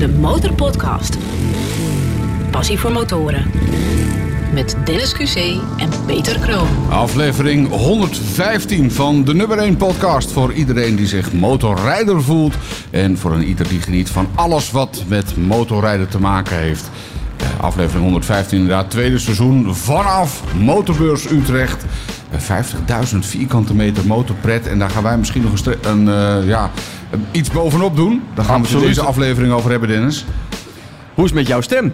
De Motorpodcast. Passie voor motoren. Met Dennis QC en Peter Kroon. Aflevering 115 van de nummer 1 podcast voor iedereen die zich motorrijder voelt. En voor een ieder die geniet van alles wat met motorrijden te maken heeft. Eh, Aflevering 115 inderdaad, tweede seizoen vanaf Motorbeurs Utrecht. Eh, 50.000 vierkante meter motorpret. En daar gaan wij misschien nog een, een, eh, ja, iets bovenop doen. Daar gaan we Absoluut. deze aflevering over hebben, Dennis. Hoe is het met jouw stem?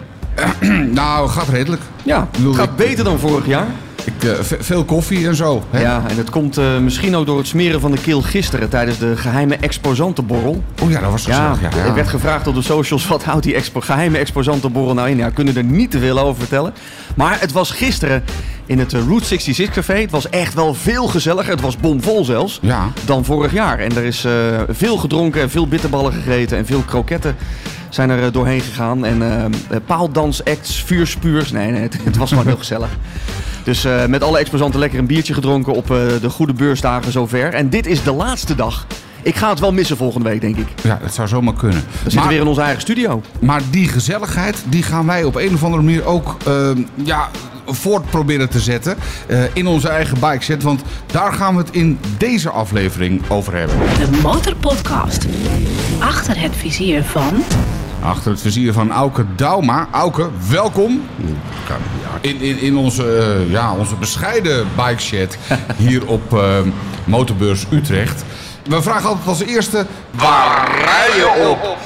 Nou, gaat redelijk. Ja, gaat ik- beter dan vorig jaar. Ik, eh, ve- veel koffie en zo. Hè? Ja, en het komt eh, misschien ook door het smeren van de keel gisteren tijdens de geheime exposantenborrel. Oh ja, dat was gezellig. Ja, ja. er werd gevraagd op de socials wat houdt die expo geheime exposantenborrel nou in. Ja, we kunnen er niet te veel over vertellen. Maar het was gisteren in het eh, Route 66 café. Het was echt wel veel gezelliger. Het was bomvol zelfs. Ja. Dan vorig jaar. En er is veel gedronken en veel bitterballen gegeten en veel kroketten zijn er doorheen gegaan. En eh, paaldansacts, vuurspuurs. Nee, nee, het, het was gewoon heel gezellig. Dus eh, met alle exposanten lekker een biertje gedronken op eh, de goede beursdagen zover. En dit is de laatste dag. Ik ga het wel missen volgende week, denk ik. Ja, dat zou zomaar kunnen. We zitten Maar, weer in onze eigen studio. maar die gezelligheid, die gaan wij op een of andere manier ook ehm, ja, voort proberen te zetten. eh, in onze eigen bike set. Want daar gaan we het in deze aflevering over hebben. De Motorpodcast. Achter het vizier van... Achter het vizier van Auke Dauma. Auke, welkom. In, in, in onze, eh, ja, onze bescheiden bike shed hier op ehm, Motorbeurs Utrecht. We vragen altijd als eerste, waar rij je op?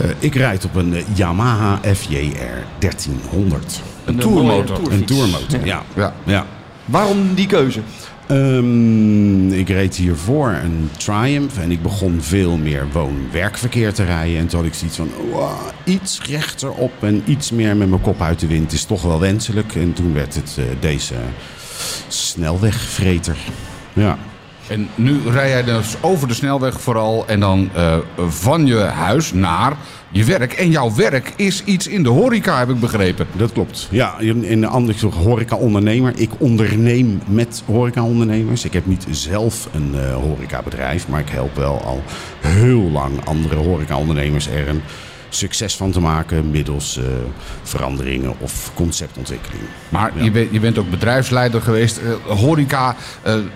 Eh, ik rijd op een eh, Yamaha FJR 1300. Een eh, tourmotor. Een tourmotor, ja. Ja. ja. Waarom die keuze? Ehm, ik reed hiervoor een Triumph en ik begon veel meer woon-werkverkeer te rijden. En toen had ik zoiets van, "Wow, iets rechterop en iets meer met mijn kop uit de wind is toch wel wenselijk. En toen werd het eh, deze snelwegvreter. Ja. En nu rij jij dus over de snelweg vooral en dan eh, van je huis naar je werk. En jouw werk is iets in de horeca, heb ik begrepen. Dat klopt. Ja, in de andere horeca-ondernemer. Ik onderneem met horeca-ondernemers. Ik heb niet zelf een eh horecabedrijf, maar ik help wel al heel lang andere horeca-ondernemers er een succes van te maken middels eh, veranderingen of conceptontwikkeling. Maar je, bent, je bent ook bedrijfsleider geweest. Eh, horeca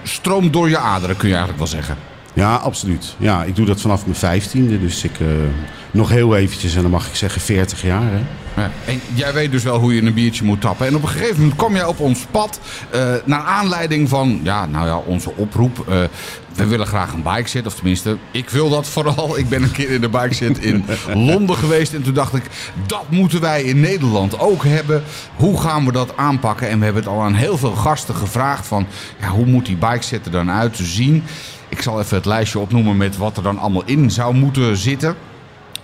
stroomt door je aderen, kun je eigenlijk wel zeggen. Ja, absoluut. Ja, ik doe dat vanaf mijn vijftiende, dus ik eh, nog heel eventjes en dan mag ik zeggen 40 jaar. Hè? Ja. En jij weet dus wel hoe je een biertje moet tappen. En op een gegeven moment kom jij op ons pad. eh, naar aanleiding van ja, nou ja, onze oproep. eh, we willen graag een bike set. Of tenminste, ik wil dat vooral. Ik ben een keer in de bike set in Londen geweest. En toen dacht ik, dat moeten wij in Nederland ook hebben. Hoe gaan we dat aanpakken? En we hebben het al aan heel veel gasten gevraagd. Van, ja, hoe moet die bike set er dan uit te zien? Ik zal even het lijstje opnoemen met wat er dan allemaal in zou moeten zitten.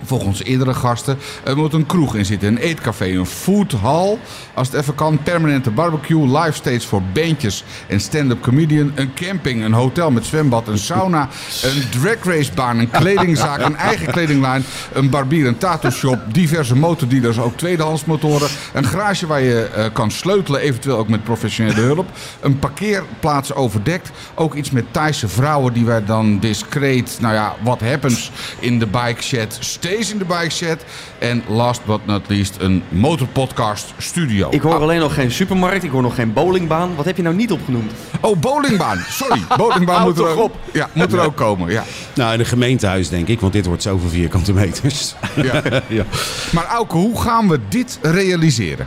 Volgens eerdere gasten. Er moet een kroeg in zitten, een eetcafé, een foodhall. Als het even kan, permanente barbecue, live stage voor bandjes en stand-up comedian. Een camping, een hotel met zwembad, een sauna, een drag racebaan, een kledingzaak, een eigen kledinglijn, een barbier, een tattoo shop, diverse motordealers, ook tweedehands motoren. Een garage waar je eh, kan sleutelen, eventueel ook met professionele hulp. Een parkeerplaats overdekt. Ook iets met Thaise vrouwen die wij dan discreet, nou ja, what happens in de bike shed, stays in de bike shed. En last but not least, een motorpodcast studio. Ik hoor alleen nog geen supermarkt, ik hoor nog geen bowlingbaan. Wat heb je nou niet opgenoemd? Oh, bowlingbaan. Sorry, bowlingbaan moet er, ook, op. ja, moet er ook komen. Ja. Nou, in een gemeentehuis denk ik, want dit wordt zoveel vierkante meters. Ja. ja. Maar Auke, hoe gaan we dit realiseren?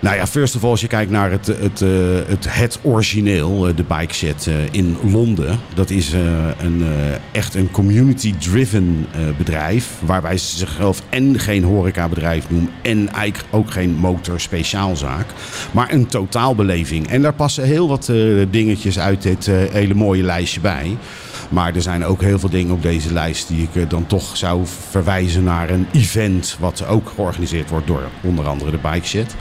Nou ja, first of all, als je kijkt naar het, het, eh, het, het origineel, eh, de Bike Shed eh, in Londen. Dat is een, echt een community-driven bedrijf. Waarbij ze zichzelf en geen horecabedrijf noemen en eigenlijk ook geen motorspeciaalzaak. Maar een totaalbeleving. En daar passen heel wat dingetjes uit dit hele mooie lijstje bij. Maar er zijn ook heel veel dingen op deze lijst die ik eh, dan toch zou verwijzen naar een event. Wat ook georganiseerd wordt door onder andere de Bike Shed.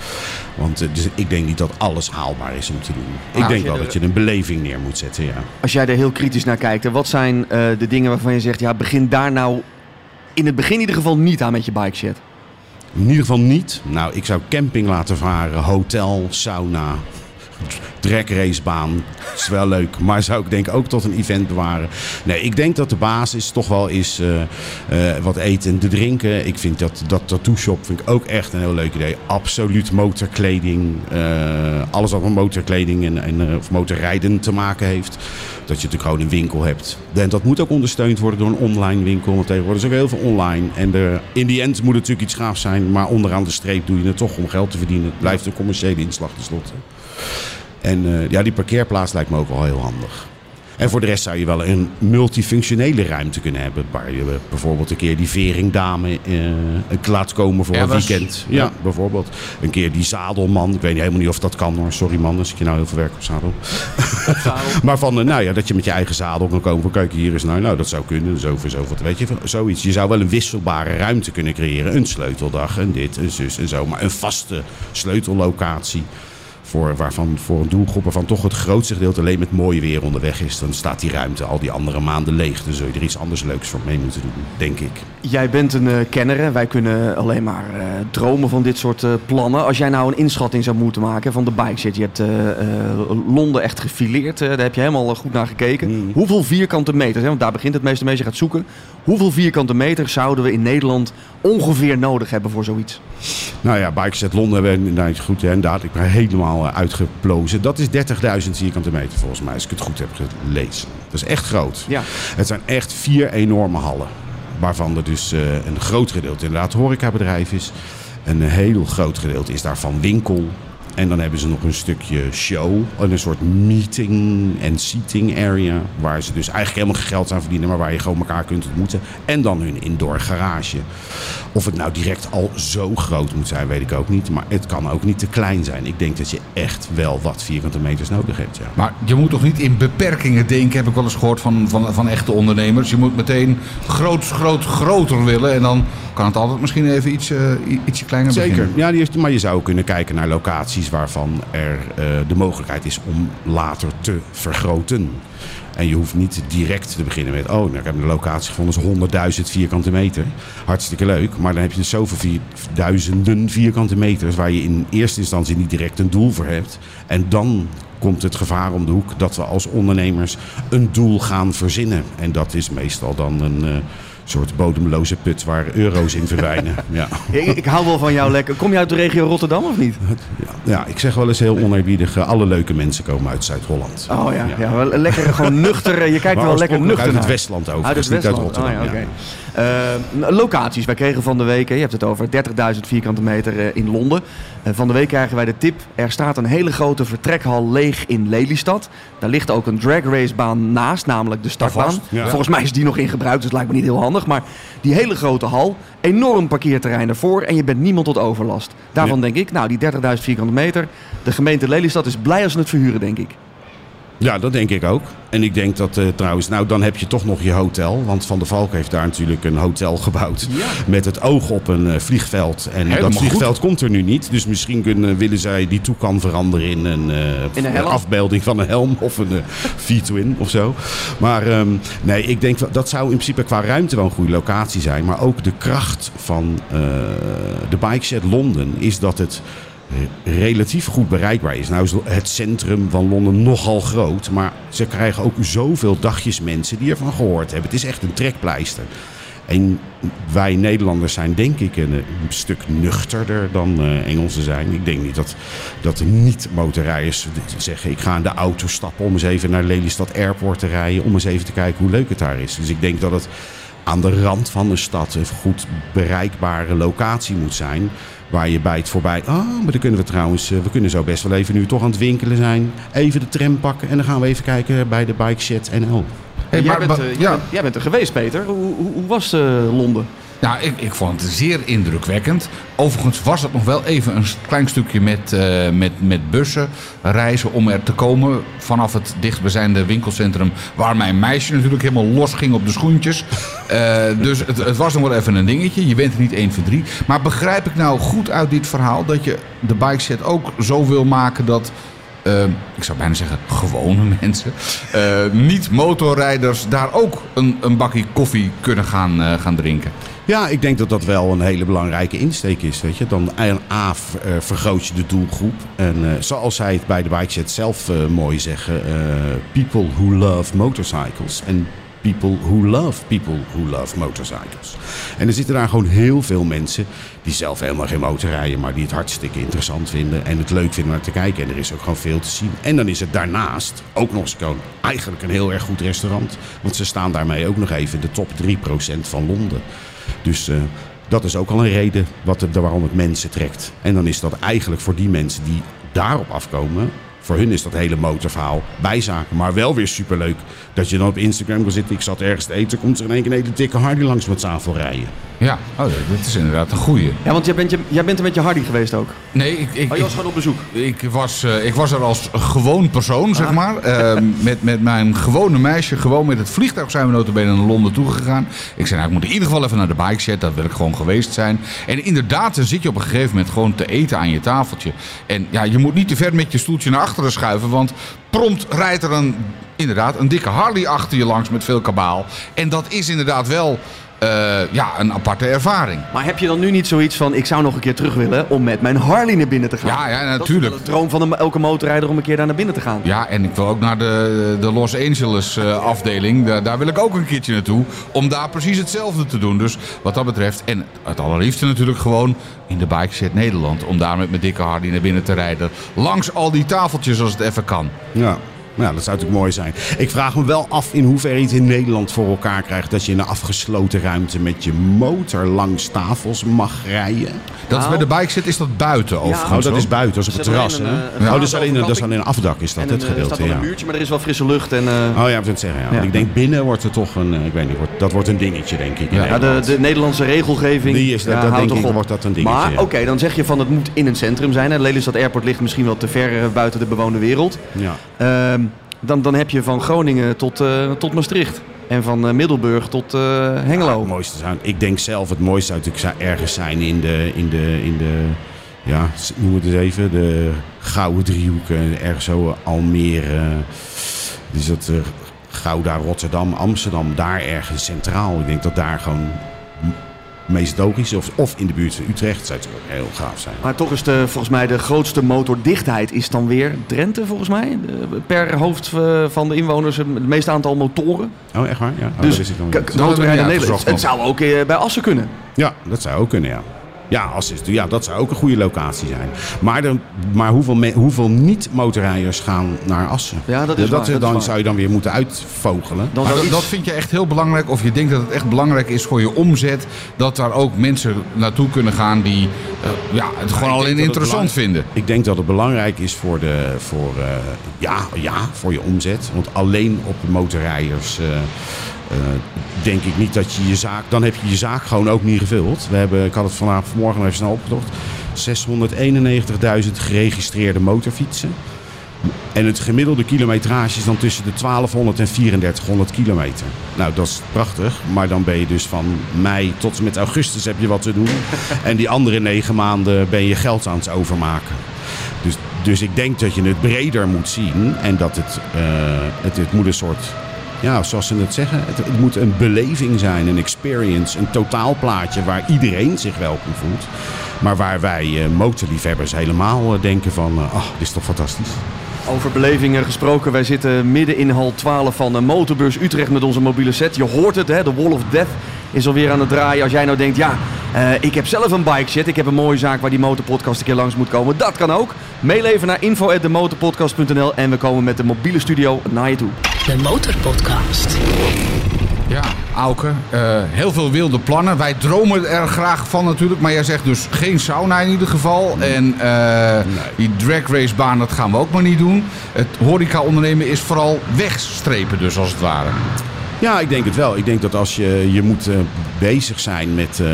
Want eh, dus ik denk niet dat alles haalbaar is om te doen. Ik Nou, denk wel dat je een beleving neer moet zetten, ja. Als jij er heel kritisch naar kijkt, wat zijn eh, de dingen waarvan je zegt, ja, begin daar nou in het begin in ieder geval niet aan met je bike shed? In ieder geval niet. Nou, ik zou camping laten varen, hotel, sauna, Dragracebaan. is wel leuk, maar zou ik denk ook tot een event bewaren. Nee, ik denk dat de basis toch wel is eh, eh, wat eten en te drinken. Ik vind dat, dat tattoo shop vind ik ook echt een heel leuk idee. Absoluut motorkleding. eh, alles wat met motorkleding en, en of motorrijden te maken heeft. Dat je natuurlijk gewoon een winkel hebt. En dat moet ook ondersteund worden door een online winkel. Want tegenwoordig is ook heel veel online. En de, in die end moet het natuurlijk iets gaafs zijn. Maar onderaan de streep doe je het toch om geld te verdienen. Het blijft een commerciële inslag tenslotte. En eh, ja, die parkeerplaats lijkt me ook wel heel handig. En voor de rest zou je wel een multifunctionele ruimte kunnen hebben. Waar je bijvoorbeeld een keer die veringdame eh, laat komen voor Ja, een weekend. Ja, ja. bijvoorbeeld. Een keer die zadelman. Ik weet helemaal niet of dat kan hoor. Sorry man, als ik je nou heel veel werk op zadel. maar van, eh, nou ja, dat je met je eigen zadel kan komen. Van, kijk, hier is nou, nou dat zou kunnen. Zoveel, zoveel. Weet je, zoiets. Je zou wel een wisselbare ruimte kunnen creëren. Een sleuteldag, en dit, een zus en zo. Maar een vaste sleutellocatie. Voor, waarvan, voor een doelgroep waarvan toch het grootste gedeelte alleen met mooi weer onderweg is. Dan staat die ruimte al die andere maanden leeg. Dan zul je er iets anders leuks voor mee moeten doen, denk ik. Jij bent een eh, kenner. Wij kunnen alleen maar eh, dromen van dit soort eh, plannen. Als jij nou een inschatting zou moeten maken van de bike shit. Je hebt Londen echt gefileerd. daar heb je helemaal goed naar gekeken. Mm. Hoeveel vierkante meters, hè, want daar begint het meeste je gaat zoeken. Hoeveel vierkante meters zouden we in Nederland ongeveer nodig hebben voor zoiets? Nou ja, Bikeset Londen hebben inderdaad goed, hè, inderdaad. Ik ben helemaal uitgeplozen. Dat is 30.000 vierkante meter volgens mij, als ik het goed heb gelezen. Dat is echt groot. Ja. Het zijn echt vier enorme hallen. Waarvan er dus eh, een groot gedeelte inderdaad horecabedrijf is. Een heel groot gedeelte is daarvan winkel. En dan hebben ze nog een stukje show. en Een soort meeting en seating area. Waar ze dus eigenlijk helemaal geen geld aan verdienen. Maar waar je gewoon elkaar kunt ontmoeten. En dan hun indoor garage. Of het nou direct al zo groot moet zijn, weet ik ook niet. Maar het kan ook niet te klein zijn. Ik denk dat je echt wel wat vierkante meters nodig hebt. Ja. Maar je moet toch niet in beperkingen denken, heb ik wel eens gehoord van, van, van echte ondernemers. Je moet meteen groot, groot, groter willen. En dan kan het altijd misschien even iets, eh, ietsje kleiner Zeker. beginnen. Ja, die heeft, maar je zou kunnen kijken naar locaties waarvan er eh, de mogelijkheid is om later te vergroten. En je hoeft niet direct te beginnen met, oh, nou, ik heb een locatie gevonden, is 100.000 vierkante meter. Hartstikke leuk, maar dan heb je zoveel vier, duizenden vierkante meters waar je in eerste instantie niet direct een doel voor hebt. En dan komt het gevaar om de hoek dat we als ondernemers een doel gaan verzinnen. En dat is meestal dan een eh, soort bodemloze put waar euro's in verdwijnen. ja. Ik, ik hou wel van jou lekker. Kom je uit de regio Rotterdam of niet? Ja, ja, ik zeg wel eens heel oneerbiedig, eh, alle leuke mensen komen uit Zuid-Holland. Oh ja, ja. wel lekker gewoon nuchter. eh, Je kijkt wel lekker nuchter uit het. Westland over, Uit het niet uit Westland. Rotterdam. Oh, ja, ja. oké. Locaties. Wij kregen van de week, je hebt het over 30.000 vierkante meter in Londen. Van de week krijgen wij de tip. Er staat een hele grote vertrekhal leeg in Lelystad. Daar ligt ook een drag racebaan naast, namelijk de startbaan. Volgens mij is die nog in gebruik, dus het lijkt me niet heel handig. Maar die hele grote hal, enorm parkeerterrein ervoor en je bent niemand tot overlast. Daarvan Ja. denk ik, nou die 30.000 vierkante meter, de gemeente Lelystad is blij als ze het verhuren, denk ik. Ja, dat denk ik ook. En ik denk dat eh, trouwens, nou dan heb je toch nog je hotel. Want Van der Valk heeft daar natuurlijk een hotel gebouwd. Ja. Met het oog op een eh, vliegveld. En Helemaal dat vliegveld komt er nu niet. Dus misschien kunnen, willen zij die toekan veranderen in een, eh, In een afbeelding van een helm. Of een V-twin of zo. Maar ehm, nee, ik denk dat zou in principe qua ruimte wel een goede locatie zijn. Maar ook de kracht van eh, de Bike Shed Londen is dat het relatief goed bereikbaar is. Nou is het centrum van Londen nogal groot, maar ze krijgen ook zoveel dagjes mensen die ervan gehoord hebben. Het is echt een trekpleister. En wij Nederlanders zijn denk ik een, stuk nuchterder dan eh, Engelsen zijn. Ik denk niet dat, dat de niet-motorrijders zeggen... ik ga in de auto stappen om eens even naar Lelystad Airport te rijden... om eens even te kijken hoe leuk het daar is. Dus ik denk dat het aan de rand van de stad een goed bereikbare locatie moet zijn... Waar je bij het voorbij. Ah, maar dan kunnen we trouwens. eh, We kunnen zo best wel even nu toch aan het winkelen zijn. Even de tram pakken. En dan gaan we even kijken bij de Bike Shed NL. Hey, jij, maar- bent, eh, jij, ja. bent, jij bent er geweest, Peter. Hoe, hoe, hoe was eh, Londen? Nou, ik, ik vond het zeer indrukwekkend. Overigens was het nog wel even een klein stukje met, eh, met, met bussen reizen om er te komen. Vanaf het dichtstbijzijnde winkelcentrum waar mijn meisje natuurlijk helemaal los ging op de schoentjes. Eh, dus het, het was nog wel even een dingetje. Je bent er niet 1 voor 3. Maar begrijp ik nou goed uit dit verhaal dat je de bike set ook zo wil maken dat... eh, ik zou bijna zeggen gewone mensen, niet motorrijders, daar ook een, een bakje koffie kunnen gaan, gaan drinken. Ja, ik denk dat dat wel een hele belangrijke insteek is. Weet je? Dan een A eh, vergroot je de doelgroep. En eh, zoals zij het bij de Bikeset zelf eh, mooi zeggen: eh, people who love motorcycles. En people who love people who love motorcycles. En er zitten daar gewoon heel veel mensen die zelf helemaal geen motor rijden, maar die het hartstikke interessant vinden en het leuk vinden om naar te kijken. En er is ook gewoon veel te zien. En dan is het daarnaast ook nog eens gewoon eigenlijk een heel erg goed restaurant. Want ze staan daarmee ook nog even in de top 3% van Londen. Dus eh, dat is ook al een reden wat waarom het mensen trekt. En dan is dat eigenlijk voor die mensen die daarop afkomen. Voor hun is dat hele motorverhaal bijzaken. Maar wel weer superleuk dat je dan op Instagram kan zitten. Ik zat ergens te eten, komt er in één keer een hele dikke Hardy langs met tafel rijden. Ja, oh, dat is inderdaad een goeie. Ja, want jij bent, je, jij bent er met je Hardy geweest ook. Nee, ik, ik, Oh, je was gewoon op bezoek. Ik was, eh, ik was er als gewoon persoon, zeg maar. Eh, met, met mijn gewone meisje. Gewoon met het vliegtuig zijn we notabene naar Londen toegegaan. Ik zei, nou, ik moet in ieder geval even naar de bike set. Dat wil ik gewoon geweest zijn. En inderdaad, dan zit je op een gegeven moment gewoon te eten aan je tafeltje. En ja, je moet niet te ver met je stoeltje naar achteren schuiven. Want prompt rijdt er een, inderdaad, een dikke Harley achter je langs met veel kabaal. En dat is inderdaad wel... eh, ja, een aparte ervaring. Maar heb je dan nu niet zoiets van, ik zou nog een keer terug willen om met mijn Harley naar binnen te gaan? Ja, ja, Dat is natuurlijk. wel de droom van een- elke motorrijder om een keer daar naar binnen te gaan. Ja, en ik wil ook naar de, de Los Angeles eh, afdeling. Daar, daar wil ik ook een keertje naartoe. Om daar precies hetzelfde te doen. Dus wat dat betreft. En het allerliefste natuurlijk gewoon in de Bike Set Nederland. Om daar met mijn dikke Hardy naar binnen te rijden. Langs al die tafeltjes als het even kan. Ja. Nou, dat zou natuurlijk mooi zijn. Ik vraag me wel af in hoeverre je het in Nederland voor elkaar krijgt dat je in een afgesloten ruimte met je motor langs tafels mag rijden. Dat is bij de Bike Set is dat buiten overigens. Oh, dat is buiten, dat is op het er terras. een, eh, oh, dat is alleen, dat is alleen een afdak, is dat en het een, eh, gedeelte? staat wel Ja. een muurtje, maar er is wel frisse lucht. En, eh, Oh ja, ik wil het zeggen. Ja. Ja. Want Ik denk binnen wordt het toch een, ik weet niet, wordt, dat wordt een dingetje, denk ik. Ja, ja, de, de Nederlandse regelgeving. Die is dat- ja, dat houdt denk toch ik, op. wordt dat een dingetje, Maar ja. oké, dan zeg je van het moet in een centrum zijn. hè. Lelystad Airport ligt misschien wel te ver buiten de bewoonde wereld. Ja. Ehm, dan, dan heb je van Groningen tot, eh, tot Maastricht. En van eh, Middelburg tot eh, Hengelo. Het mooiste zou, ik denk zelf het mooiste zou ergens zijn in de, in de, in de ja, noem het eens even, de Gouden Driehoek. eh, Ergens zo Almere, dus dat Gouda, Rotterdam, Amsterdam, daar ergens centraal. Ik denk dat daar gewoon meest logisch is. Of, of in de buurt van Utrecht zou het ook heel gaaf zijn. Maar toch is de, volgens mij de grootste motordichtheid is dan weer Drenthe, volgens mij. Per hoofd eh, van de inwoners het meeste aantal motoren. Oh, echt waar? Ja, oh, Dus motorrijden in Nederland. Het zou ook eh, bij Assen kunnen. Ja, dat zou ook kunnen, ja. Ja, als is, ja, dat zou ook een goede locatie zijn. Maar, dan, maar hoeveel, me- hoeveel niet-motorrijders gaan naar Assen? Ja, dat is waar, dat dan zou je dan weer moeten uitvogelen. Dan zou dat, iets- dat vind je echt heel belangrijk, of je denkt dat het echt belangrijk is voor je omzet, dat daar ook mensen naartoe kunnen gaan die eh, ja, het gewoon alleen dat interessant vinden. Ik denk dat het belangrijk is voor, de, voor, eh, ja, ja, voor je omzet. Want alleen op motorrijders eh, denk ik niet dat je je zaak... Dan heb je je zaak gewoon ook niet gevuld. We hebben, ik had het vanavond vanmorgen even snel opgezocht. 691.000 geregistreerde motorfietsen. En het gemiddelde kilometrage is dan tussen de 1200 en 3400 kilometer. Nou, dat is prachtig. Maar dan ben je dus van mei tot en met augustus heb je wat te doen. En die andere negen maanden ben je geld aan het overmaken. Dus, dus ik denk dat je het breder moet zien. En dat het, eh, het, het moet een soort, ja, zoals ze het zeggen, het, moet een beleving zijn, een experience, een totaalplaatje waar iedereen zich welkom voelt. Maar waar wij eh, motorliefhebbers helemaal eh, denken van, eh, ach, dit is toch fantastisch. Over belevingen gesproken, wij zitten midden in hal 12 van de Motorbeurs Utrecht met onze mobiele set. Je hoort het, hè? de Wall of Death is alweer aan het draaien. Als jij nou denkt, ja, eh, ik heb zelf een bike set, ik heb een mooie zaak waar die motorpodcast een keer langs moet komen. Dat kan ook. Mail even naar info.demotorpodcast.nl en we komen met de mobiele studio naar je toe. De Motorpodcast. Ja, Auke, eh, heel veel wilde plannen. Wij dromen er graag van natuurlijk, maar jij zegt dus geen sauna in ieder geval. En eh, die drag race baan, dat gaan we ook maar niet doen. Het horeca ondernemen is vooral wegstrepen dus als het ware. Ja, ik denk het wel. Ik denk dat als je, je moet eh, bezig zijn met... eh,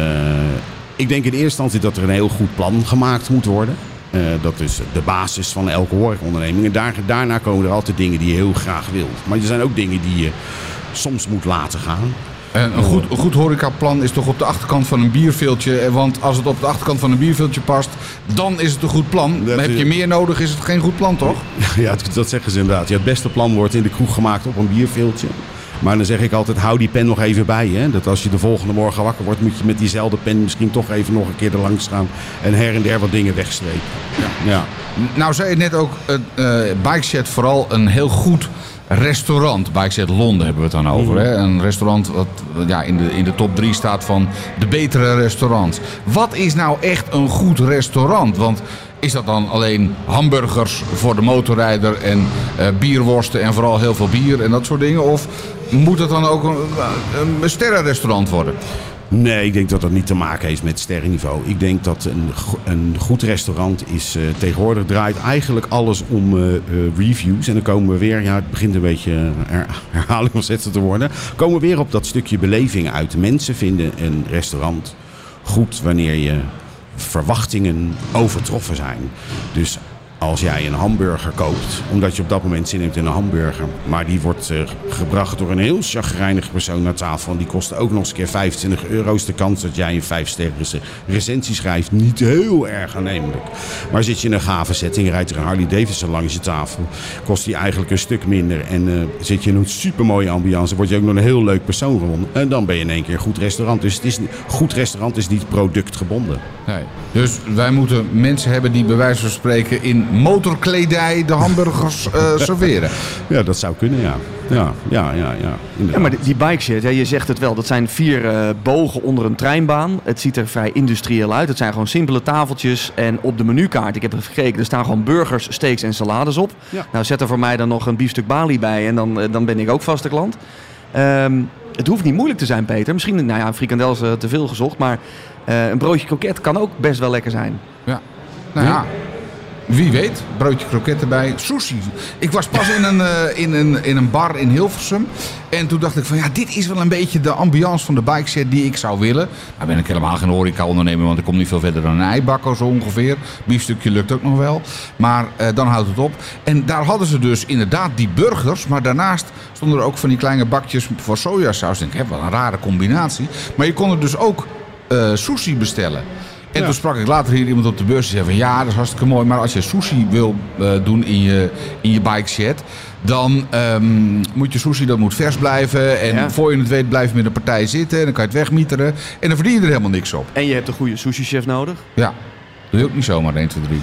ik denk in eerste instantie dat er een heel goed plan gemaakt moet worden. Eh, dat is de basis van elke horecaonderneming. En daar, daarna komen er altijd dingen die je heel graag wilt. Maar er zijn ook dingen die je soms moet laten gaan. En een goed, een goed horecaplan is toch op de achterkant van een bierveeltje. Want als het op de achterkant van een bierveeltje past, dan is het een goed plan. Dat Maar heb je meer nodig, is het geen goed plan, toch? Ja, dat- dat zeggen ze inderdaad. Ja, het beste plan wordt in de kroeg gemaakt op een bierveeltje. Maar dan zeg ik altijd, hou die pen nog even bij. Hè? Dat als je de volgende morgen wakker wordt, moet je met diezelfde pen misschien toch even nog een keer er langs gaan. En her en der wat dingen wegstrepen. Ja. ja. Nou zei je net ook, uh, Bikeset vooral een heel goed restaurant. Bikeset Londen hebben we het dan over. Hè? Een restaurant wat ja, in, de, in de top 3 staat van de betere restaurants. Wat is nou echt een goed restaurant? Want is dat dan alleen hamburgers voor de motorrijder en uh, bierworsten en vooral heel veel bier en dat soort dingen? Of moet het dan ook een, een sterrenrestaurant worden? Nee, ik denk dat dat niet te maken heeft met sterrenniveau. Ik denk dat een, een goed restaurant is... Uh, tegenwoordig draait eigenlijk alles om uh, uh, reviews. En dan komen we weer... Ja, het begint een beetje her, herhaling ontzettend te worden. Komen we weer op dat stukje beleving uit. Mensen vinden een restaurant goed wanneer je verwachtingen overtroffen zijn. Dus als jij een hamburger koopt, omdat je op dat moment zin hebt in een hamburger, maar die wordt uh, gebracht door een heel chagrijnig persoon naar tafel en die kost ook nog eens een keer 25 euro, is de kans dat jij een 5 sterren recensie schrijft niet heel erg aannemelijk. Maar zit je in een gave setting, rijdt er een Harley Davidson langs je tafel, kost die eigenlijk een stuk minder en uh, zit je in een supermooie ambiance, word je ook nog een heel leuk persoon gewonnen en dan ben je in één keer goed restaurant. Dus het is, goed restaurant is niet productgebonden. Nee. Dus wij moeten mensen hebben die bij wijze van spreken in motorkledij de hamburgers uh, serveren. Ja, dat zou kunnen, ja. Ja, ja, ja. ja, ja maar die, bike shit, je zegt het wel, dat zijn vier uh, bogen onder een treinbaan. Het ziet er vrij industrieel uit. Het zijn gewoon simpele tafeltjes. En op de menukaart, ik heb even gekeken, er staan gewoon burgers, steaks en salades op. Ja. Nou, zet er voor mij dan nog een biefstuk Bali bij en dan, dan ben ik ook vaste klant. Um, het hoeft niet moeilijk te zijn, Peter. Misschien, nou ja, frikandel is uh, te veel gezocht, maar uh, een broodje kroket kan ook best wel lekker zijn. Ja. Nou ja, wie weet, broodje kroket erbij. Sushi. Ik was pas in een, uh, in, een, in een bar in Hilversum. En toen dacht ik van ja, dit is wel een beetje de ambiance van de bikeset die ik zou willen. Nou ben ik helemaal geen horeca-ondernemer, want ik kom niet veel verder dan een eibakker zo ongeveer. Biefstukje lukt ook nog wel. Maar uh, dan houdt het op. En daar hadden ze dus inderdaad die burgers. Maar daarnaast stonden er ook van die kleine bakjes voor sojasaus. Ik denk, wat een rare combinatie. Maar je kon er dus ook uh, sushi bestellen. En ja. toen sprak ik later hier iemand op de beurs die zei van ja, dat is hartstikke mooi. Maar als je sushi wil uh, doen in je, in je bike set, dan um, moet je sushi, dat moet vers blijven. En ja. voor je het weet blijf je met een partij zitten. En dan kan je het wegmieteren. En dan verdien je er helemaal niks op. En je hebt een goede sushi chef nodig. Ja. Doe je ook niet zomaar 1, 2, 3.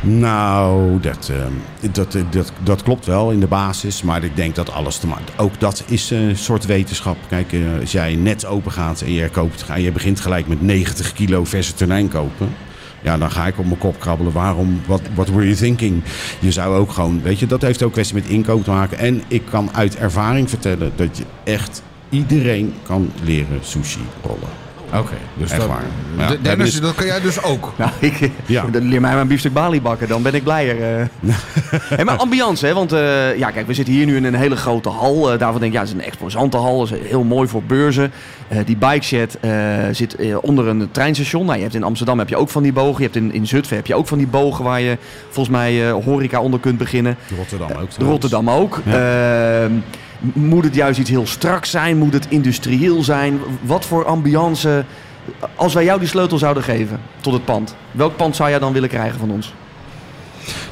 Nou, dat, uh, dat, dat, dat klopt wel in de basis. Maar ik denk dat alles te maken. Ook dat is een soort wetenschap. Kijk, uh, als jij net open gaat en je, koopt, je begint gelijk met 90 kilo verse tonijn kopen. Ja, dan ga ik op mijn kop krabbelen. Waarom? Wat what were you thinking? Je zou ook gewoon, weet je, dat heeft ook kwestie met inkoop te maken. En ik kan uit ervaring vertellen dat je echt iedereen kan leren sushi rollen. Oké, okay, dus Echt dat, waar. Ja. Dennis, dus, dat kan jij dus ook. Nou, ik, ja. leer mij mijn biefstuk balie bakken, dan ben ik blijer. Uh. hey, maar ambiance, hè? want uh, ja, kijk, we zitten hier nu in een hele grote hal. Uh, daarvan denk ik, ja, het is een exposante hal, dat is heel mooi voor beurzen. die bike shed zit onder een treinstation. Nou, je hebt in Amsterdam heb je ook van die bogen. Je hebt in, in Zutphen heb je ook van die bogen waar je volgens mij horeca onder kunt beginnen. Rotterdam ook. Rotterdam ook. Ja. Moet het juist iets heel strak zijn? Moet het industrieel zijn? Wat voor ambiance? Als wij jou die sleutel zouden geven tot het pand, welk pand zou jij dan willen krijgen van ons?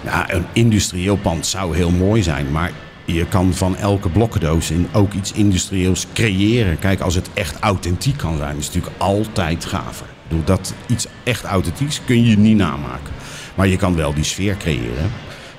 Ja, een industrieel pand zou heel mooi zijn, maar je kan van elke blokkendoos in ook iets industrieels creëren. Kijk, als het echt authentiek kan zijn, is het natuurlijk altijd gaver. Dat iets echt authentieks kun je niet namaken. Maar je kan wel die sfeer creëren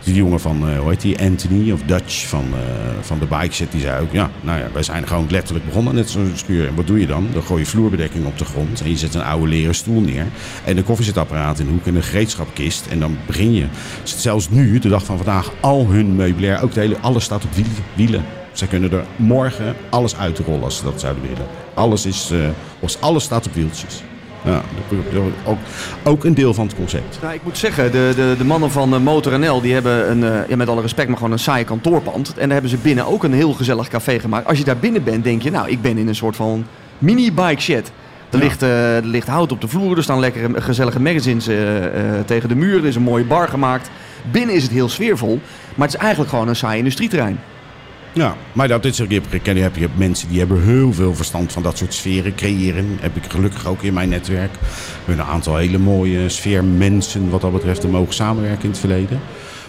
die jongen van, uh, hoe heet die, Anthony of Dutch van, uh, van de bike set, die zei ook, ja, nou ja, wij zijn gewoon letterlijk begonnen net zo'n schuur. En wat doe je dan? Dan gooi je vloerbedekking op de grond en je zet een oude leren stoel neer en een koffiezetapparaat in de hoek en een gereedschapkist en dan begin je. Zelfs nu, de dag van vandaag, al hun meubilair, ook de hele, alles staat op wielen. Zij kunnen er morgen alles uitrollen als ze dat zouden willen. Alles, is, uh, alles staat op wieltjes. Ja, ook, ook een deel van het concept. Nou, ik moet zeggen, de, de, de mannen van uh, Motor NL die hebben een, uh, ja, met alle respect, maar gewoon een saai kantoorpand. En daar hebben ze binnen ook een heel gezellig café gemaakt. Als je daar binnen bent, denk je, nou, ik ben in een soort van mini-bike shed. Er, ja. ligt, uh, er ligt hout op de vloer, er staan lekkere gezellige magazines tegen de muur. Er is een mooie bar gemaakt. Binnen is het heel sfeervol, maar het is eigenlijk gewoon een saai industrieterrein. Ja, maar dat is, hebt, heb je mensen die hebben heel veel verstand van dat soort sferen creëren. Heb ik gelukkig ook in mijn netwerk. Een aantal hele mooie sfeermensen wat dat betreft te mogen samenwerken in het verleden.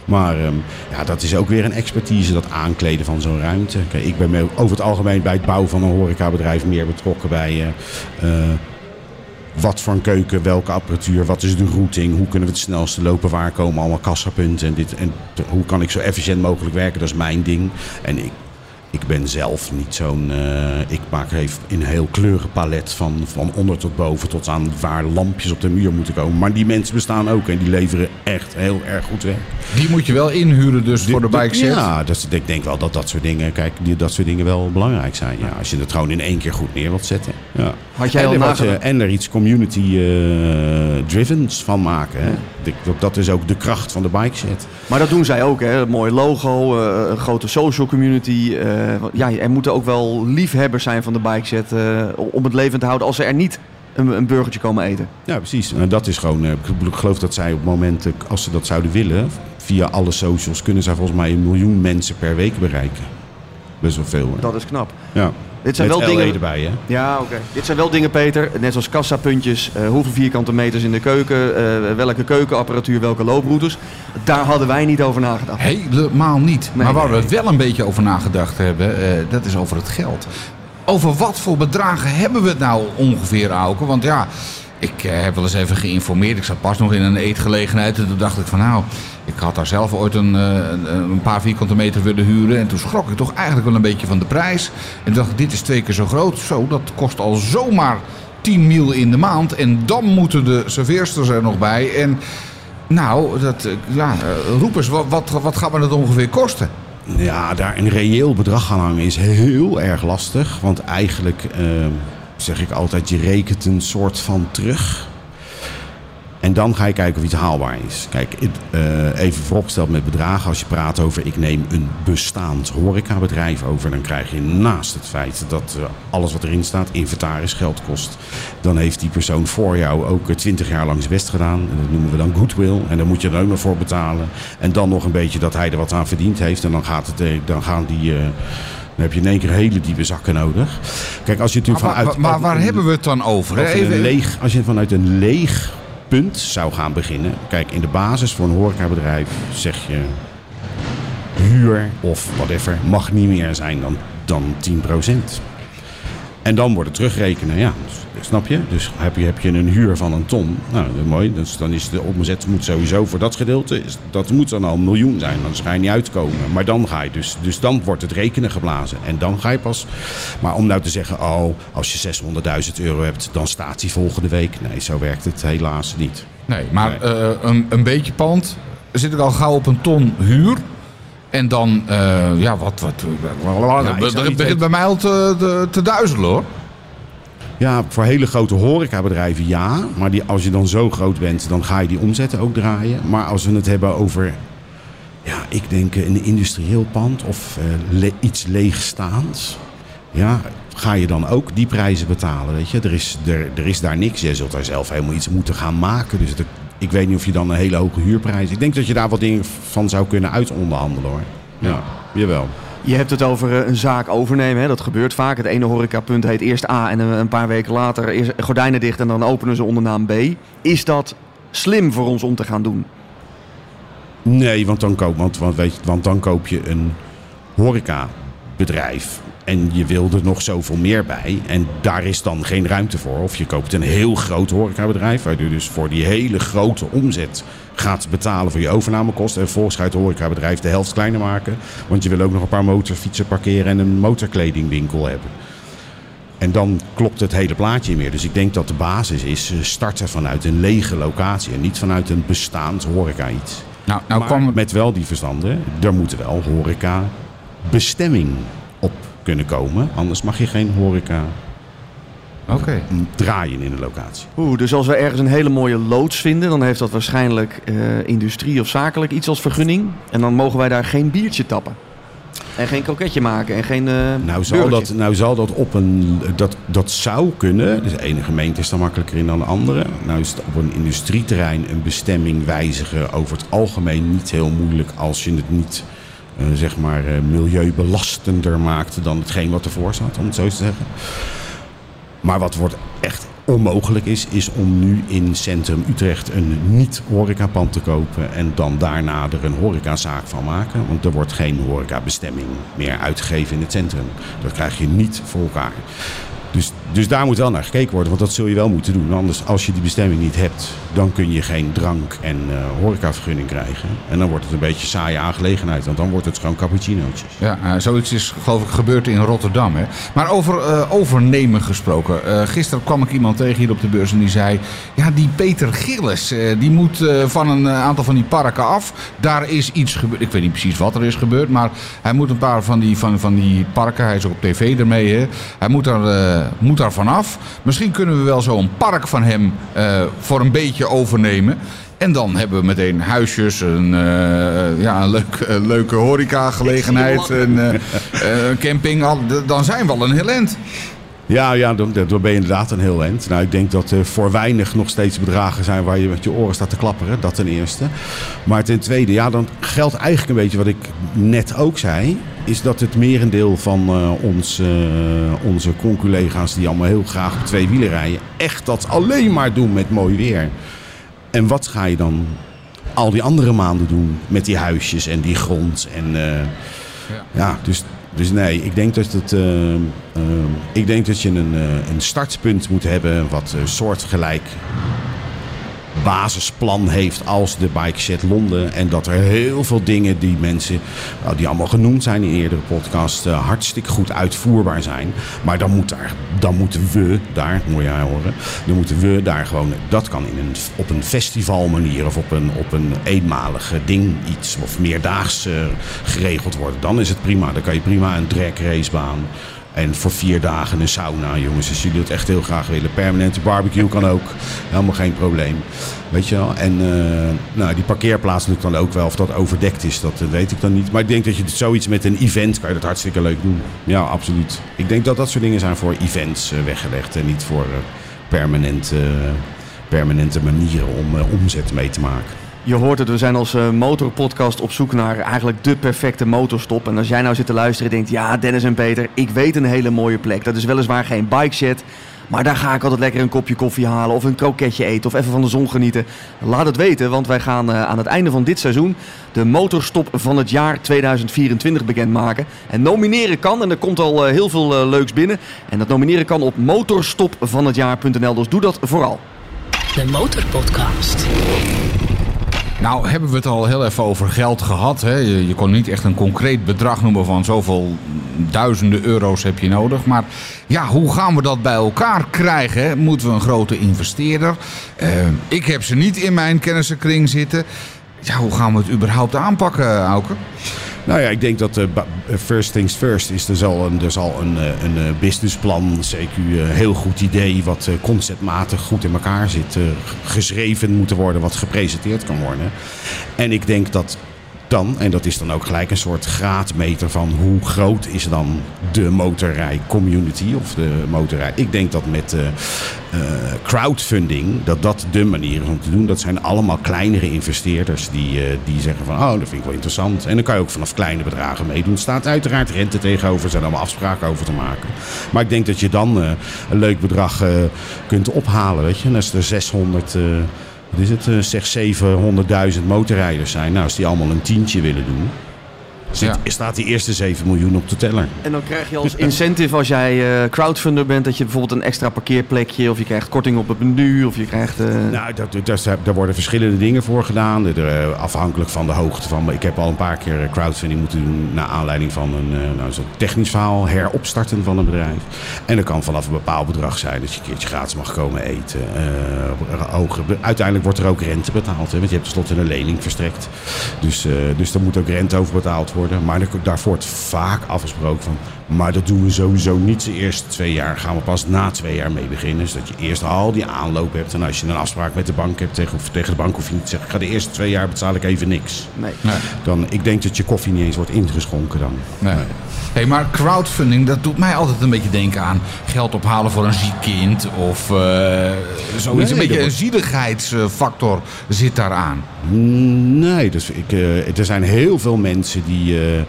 Maar ehm, ja, dat is ook weer een expertise, dat aankleden van zo'n ruimte. Kijk, ik ben over het algemeen bij het bouwen van een horecabedrijf meer betrokken bij... eh, eh, wat voor een keuken, welke apparatuur, wat is de routing, hoe kunnen we het snelste lopen, waar komen allemaal kassapunten en, dit, en hoe kan ik zo efficiënt mogelijk werken, dat is mijn ding. En ik, ik ben zelf niet zo'n, eh, ik maak even een heel kleurenpalet van, van onder tot boven tot aan waar lampjes op de muur moeten komen. Maar die mensen bestaan ook en die leveren echt heel erg goed werk. Die moet je wel inhuren dus voor de bike set. Ja, dus ik denk wel dat dat soort dingen, kijk, die, dat soort dingen wel belangrijk zijn. Ja, als je het gewoon in één keer goed neer wilt zetten. Ja. Had jij en, al er wat, eh, en er iets community-drivens van maken. Hè? Dat, dat is ook de kracht van de bike set. Maar dat doen zij ook, hè? Een mooi logo, eh, een grote social community. eh, ja, er moeten ook wel liefhebbers zijn van de bikeset eh om het levend te houden als ze er niet een, een burgertje komen eten. Ja, precies. En dat is gewoon, eh, ik geloof dat zij op het moment, eh, als ze dat zouden willen, via alle socials, kunnen zij volgens mij een miljoen mensen per week bereiken. Best wel veel. hè? Dat is knap. Ja. Dit zijn Met wel LA dingen. erbij, hè? Ja, oké. Dit zijn wel dingen, Peter. Net zoals kassapuntjes, eh, hoeveel vierkante meters in de keuken, eh, welke keukenapparatuur, welke looproutes. Daar hadden wij niet over nagedacht. Helemaal niet. Nee, maar waar nee. we wel een beetje over nagedacht hebben, eh, dat is over het geld. Over wat voor bedragen hebben we het nou ongeveer, Auke? Want ja, ik heb wel eens even geïnformeerd. Ik zat pas nog in een eetgelegenheid en toen dacht ik van nou, ik had daar zelf ooit een, eh, een, een paar vierkante meter willen huren. En toen schrok ik toch eigenlijk wel een beetje van de prijs. En dacht ik, dit is twee keer zo groot. Zo, dat kost al zomaar 10 mil in de maand. En dan moeten de serveersters er nog bij. En nou, dat, eh, ja, eh, roep eens, wat, wat, wat gaat me dat ongeveer kosten? Ja, daar een reëel bedrag aan hangen is heel erg lastig. Want eigenlijk eh, zeg ik altijd, je rekent een soort van terug. En dan ga je kijken of iets haalbaar is. Kijk, het, eh, even vooropgesteld met bedragen. Als je praat over, ik neem een bestaand horecabedrijf over... dan krijg je naast het feit dat eh, alles wat erin staat, inventaris, geld kost... dan heeft die persoon voor jou ook twintig jaar lang zijn best gedaan. En dat noemen we dan goodwill. En daar moet je dan ook nog voor betalen. En dan nog een beetje dat hij er wat aan verdiend heeft. En dan, gaat het, eh, dan gaan die... eh, dan heb je in één keer hele diepe zakken nodig. Kijk, als je natuurlijk maar, vanuit... maar waar hebben we het dan over? hè? Over Even- een leeg, als je vanuit een leeg punt zou gaan beginnen. Kijk, in de basis voor een horecabedrijf zeg je huur of whatever mag niet meer zijn dan, dan 10%. En dan wordt het terugrekenen, ja. Dus, snap je? Dus heb je, heb je een huur van een ton, nou, dat is mooi. Dus dan is de omzet moet sowieso voor dat gedeelte, dat moet dan al een miljoen zijn. Dan ga je niet uitkomen. Maar dan ga je dus, dus dan wordt het rekenen geblazen. En dan ga je pas, maar om nou te zeggen, oh, als je 600.000 euro hebt, dan staat die volgende week. Nee, zo werkt het helaas niet. Nee, maar Nee. eh, een, een beetje pand zit ik al gauw op een ton huur. En dan, eh, ja, wat, wat, niet begint bij mij al te, te, te duizelen hoor. Ja, voor hele grote horecabedrijven ja. Maar die, als je dan zo groot bent, dan ga je die omzetten ook draaien. Maar als we het hebben over, ja, ik denk een industrieel pand of eh, iets leegstaands. Ja, ga je dan ook die prijzen betalen, weet je. Er is, er, er is daar niks. Je zult daar zelf helemaal iets moeten gaan maken. Dus ik weet niet of je dan een hele hoge huurprijs... Ik denk dat je daar wat dingen van zou kunnen uitonderhandelen, hoor. Ja, jawel. Je hebt het over eh, een zaak overnemen. Hè? Dat gebeurt vaak. Het ene horecapunt heet eerst A en een een paar weken later eerst gordijnen dicht en dan openen ze onder naam B. Is dat slim voor ons om te gaan doen? Nee, want dan koop, want, want, weet je, want dan koop je een horecabedrijf. En je wil er nog zoveel meer bij. En daar is dan geen ruimte voor. Of je koopt een heel groot horecabedrijf. Waar je dus voor die hele grote omzet gaat betalen voor je overnamekosten. En vervolgens ga je het horecabedrijf de helft kleiner maken. Want je wil ook nog een paar motorfietsen parkeren en een motorkledingwinkel hebben. En dan klopt het hele plaatje meer. Dus ik denk dat de basis is eh, starten vanuit een lege locatie. En niet vanuit een bestaand horeca iets. Nou, nou maar kwam met wel die verstanden, er moet wel horeca bestemming op kunnen komen. Anders mag je geen horeca Oké. draaien in een locatie. Oeh, dus als we ergens een hele mooie loods vinden, dan heeft dat waarschijnlijk eh, industrie of zakelijk iets als vergunning. En dan mogen wij daar geen biertje tappen. En geen kroketje maken en geen. eh Nou zal, dat, nou zal dat op een. Dat, dat zou kunnen. Dus de ene gemeente is er makkelijker in dan de andere. Nou is het op een industrieterrein een bestemming wijzigen over het algemeen niet heel moeilijk als je het niet. eh, zeg maar eh, milieubelastender maakt dan hetgeen wat ervoor staat, om het zo te zeggen. Maar wat wordt echt onmogelijk is, is om nu in centrum Utrecht een niet-horecapand te kopen en dan daarna er een horecazaak van maken. Want er wordt geen horecabestemming meer uitgegeven in het centrum. Dat krijg je niet voor elkaar. Dus, dus daar moet wel naar gekeken worden, want dat zul je wel moeten doen. Anders, als je die bestemming niet hebt, dan kun je geen drank- en uh, horecavergunning krijgen. En dan wordt het een beetje saaie aangelegenheid, want dan wordt het gewoon cappuccinootjes. Ja, uh, zoiets is geloof ik gebeurd in Rotterdam. Hè? Maar over uh, overnemen gesproken. gisteren kwam ik iemand tegen hier op de beurs en die zei... Ja, die Peter Gillis, die moet van een aantal van die parken af. Daar is iets gebeurd. Ik weet niet precies wat er is gebeurd, maar hij moet een paar van die, van, van die parken... Hij is ook op tv ermee, hè? Hij moet daar moet daar vanaf. Misschien kunnen we wel zo'n park van hem uh, voor een beetje overnemen. En dan hebben we meteen huisjes, een, uh, ja, een leuk, uh, leuke horecagelegenheid, een camping. Al, dan zijn we al een heel eind. Ja, ja dan, dan ben je inderdaad een heel eind. Nou, ik denk dat er voor weinig nog steeds bedragen zijn waar je met je oren staat te klapperen. Dat ten eerste. Maar ten tweede, ja, dan geldt eigenlijk een beetje wat ik net ook zei. Is dat het merendeel van uh, ons, uh, onze conculega's die allemaal heel graag op twee wielen rijden, echt dat alleen maar doen met mooi weer. En wat ga je dan al die andere maanden doen met die huisjes en die grond? En uh, ja. ja, dus dus nee, ik denk dat, het, uh, uh, ik denk dat je een, uh, een startpunt moet hebben wat soortgelijk basisplan heeft als de Bike Shed Londen. En dat er heel veel dingen die mensen, nou, die allemaal genoemd zijn in eerdere podcasts, uh, hartstikke goed uitvoerbaar zijn. Maar dan, moet daar, dan moeten we daar, moet jij horen, dan moeten we daar gewoon, dat kan in een, op een festivalmanier of op een, op een eenmalige ding iets of meerdaags uh, geregeld worden. Dan is het prima. Dan kan je prima een drag racebaan en voor vier dagen een sauna, jongens. Als jullie het echt heel graag willen. Permanente barbecue kan ook. Helemaal geen probleem. Weet je wel? En uh, nou, die parkeerplaats doet dan ook wel. Of dat overdekt is, dat weet ik dan niet. Maar ik denk dat je zoiets met een event kan je dat hartstikke leuk doen. Ja, absoluut. Ik denk dat dat soort dingen zijn voor events uh, weggelegd. En niet voor permanente, permanente manieren om omzet mee te maken. Je hoort het, we zijn als uh, motorpodcast op zoek naar eigenlijk de perfecte motorstop. En als jij nou zit te luisteren en denkt, ja Dennis en Peter, ik weet een hele mooie plek. Dat is weliswaar geen bike shed, maar daar ga ik altijd lekker een kopje koffie halen of een kroketje eten of even van de zon genieten. Laat het weten, want wij gaan uh, aan het einde van dit seizoen de motorstop van het jaar 2024 bekendmaken. En nomineren kan, en er komt al uh, heel veel leuks binnen. En dat nomineren kan op motorstopvanhetjaar.nl, dus doe dat vooral. De Motorpodcast. Nou, hebben we het al heel even over geld gehad. Hè? Je, kon niet echt een concreet bedrag noemen van zoveel duizenden euro's heb je nodig. Maar ja, hoe gaan we dat bij elkaar krijgen? Moeten we een grote investeerder? Uh, ik heb ze niet in mijn kennissenkring zitten. Ja, hoe gaan we het überhaupt aanpakken, Auke? Nou ja, ik denk dat uh, first things first is. Er zal een, er zal een, een, een businessplan, CQ, heel goed idee... wat conceptmatig goed in elkaar zit, geschreven moeten worden... wat gepresenteerd kan worden. En ik denk dat dan, en dat is dan ook gelijk een soort graadmeter van hoe groot is dan de motorrij community of de motorrij. Ik denk dat met uh, uh, crowdfunding, dat dat de manier is om te doen. Dat zijn allemaal kleinere investeerders die, uh, die zeggen van, oh, dat vind ik wel interessant. En dan kan je ook vanaf kleine bedragen meedoen. Staat uiteraard rente tegenover, er zijn allemaal afspraken over te maken. Maar ik denk dat je dan een leuk bedrag kunt ophalen, weet je. Als er 600 wat is het, uh, zeg 700.000 motorrijders zijn. Nou, als die allemaal een tientje willen doen, zit, ja. staat die eerste 7 miljoen op de teller. En dan krijg je als incentive als jij uh, crowdfunder bent, dat je bijvoorbeeld een extra parkeerplekje, of je krijgt korting op het menu, of je krijgt... Uh... Nou, dat, dat, daar worden verschillende dingen voor gedaan. Er, afhankelijk van de hoogte van... Ik heb al een paar keer crowdfunding moeten doen naar aanleiding van een nou, zo'n technisch verhaal, heropstarten van een bedrijf. En dat kan vanaf een bepaald bedrag zijn dat je een keertje gratis mag komen eten. Uiteindelijk wordt er ook rente betaald, hè, want je hebt tenslotte een lening verstrekt. Dus, dus er moet ook rente over betaald worden. Maar daar wordt vaak afgesproken van. Maar dat doen we sowieso niet de eerste twee jaar. Gaan we pas na twee jaar mee beginnen. Dus dat je eerst al die aanloop hebt. En als je een afspraak met de bank hebt, tegen, of tegen de bank hoef je niet te zeggen: ik ga de eerste twee jaar betaal ik even niks. Nee. nee. Dan, ik denk dat je koffie niet eens wordt ingeschonken dan. Nee. nee. Hey, maar crowdfunding, dat doet mij altijd een beetje denken aan geld ophalen voor een ziek kind. Of uh, zoiets. Nee, een beetje een zieligheidsfactor zit daaraan. Nee, dus ik, uh, er zijn heel veel mensen die. Uh,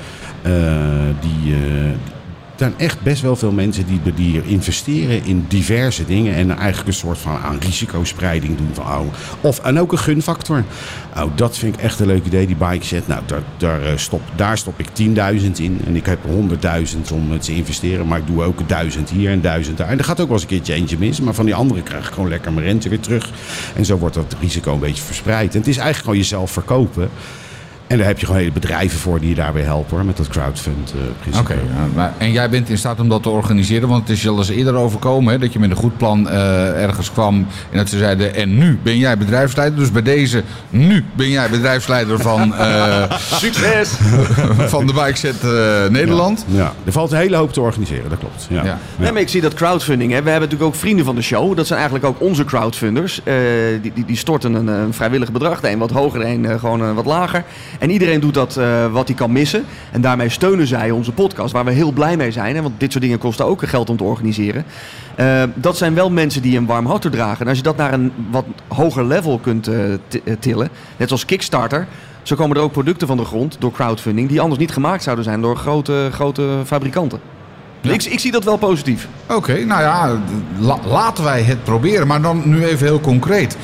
die zijn echt best wel veel mensen die, die investeren in diverse dingen. En eigenlijk een soort van aan risicospreiding doen. Oh, of, en ook een gunfactor. Oh, dat vind ik echt een leuk idee, die bike set. Nou, daar, daar, eh, stop, daar stop ik 10.000 in. En ik heb 100.000 om eh, te investeren. Maar ik doe ook 1000 hier en 1000 daar. En er gaat ook wel eens een keertje eentje mis. Maar van die andere krijg ik gewoon lekker mijn rente weer terug. En zo wordt dat risico een beetje verspreid. En het is eigenlijk gewoon jezelf verkopen. En daar heb je gewoon hele bedrijven voor die je daarbij helpen hoor, met dat crowdfund uh, principe. Oké, en jij bent in staat om dat te organiseren, want het is je al eens eerder overkomen hè, dat je met een goed plan eh, ergens kwam en dat ze zeiden en nu ben jij bedrijfsleider, dus bij deze nu ben jij bedrijfsleider van, eh, Succes! van de Bikeset eh, Nederland. Ja, er valt een hele hoop te organiseren, dat klopt. Ja. Ja. Nee, maar ik zie dat crowdfunding. Hè. We hebben natuurlijk ook vrienden van de show. Dat zijn eigenlijk ook onze crowdfunders. Eh, die, die, die storten een, een vrijwillig bedrag. De een wat hoger, de een eh, gewoon eh, wat lager. En iedereen doet dat eh, wat hij kan missen. En daarmee steunen zij onze podcast, waar we heel blij mee zijn. Hè, want dit soort dingen kosten ook geld om te organiseren. Eh, dat zijn wel mensen die een warm hart toedragen. En als je dat naar een wat hoger level kunt eh, ti- tillen, net zoals Kickstarter... Zo komen er ook producten van de grond door crowdfunding... die anders niet gemaakt zouden zijn door grote, grote fabrikanten. Ja. Ik, ik zie dat wel positief. Oké, nou ja, la- laten wij het proberen, maar dan nu even heel concreet.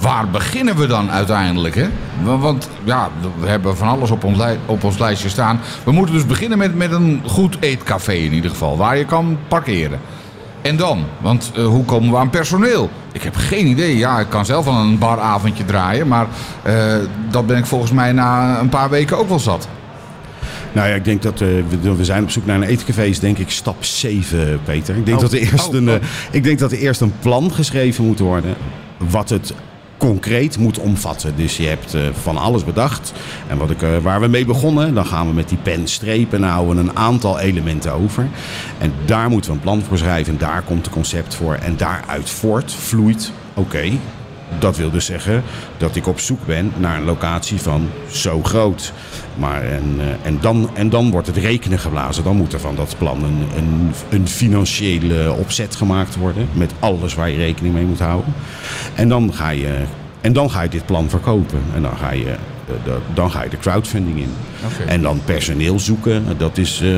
Waar beginnen we dan uiteindelijk? Hè? Wa- Want ja, we hebben van alles op ons, op ons lijstje staan. We moeten dus beginnen met, met een goed eetcafé in ieder geval, waar je kan parkeren. En dan? Want eh, hoe komen we aan personeel? Ik heb geen idee. Ja, ik kan zelf wel een baravondje draaien, maar eh, dat ben ik volgens mij na een paar weken ook wel zat. Nou ja, ik denk dat eh, we, we zijn op zoek naar een eetcafé, is denk ik stap 7, Peter. Ik denk, Oh, dat, er eerst oh, een, oh. ik denk dat er eerst een plan geschreven moet worden. Wat het concreet moet omvatten. Dus je hebt eh, van alles bedacht. En wat ik, eh, waar we mee begonnen, dan gaan we met die pen strepen en houden een aantal elementen over. En daar moeten we een plan voor schrijven. En daar komt het concept voor. En daaruit voort vloeit, oké, dat wil dus zeggen dat ik op zoek ben naar een locatie van zo groot. Maar en, eh, en, dan, en dan wordt het rekenen geblazen. Dan moet er van dat plan een, een, een financiële opzet gemaakt worden. Met alles waar je rekening mee moet houden. En dan ga je, en dan ga je dit plan verkopen. En dan ga je, eh, de- dan ga je de crowdfunding in. En dan personeel zoeken. Dat is eh,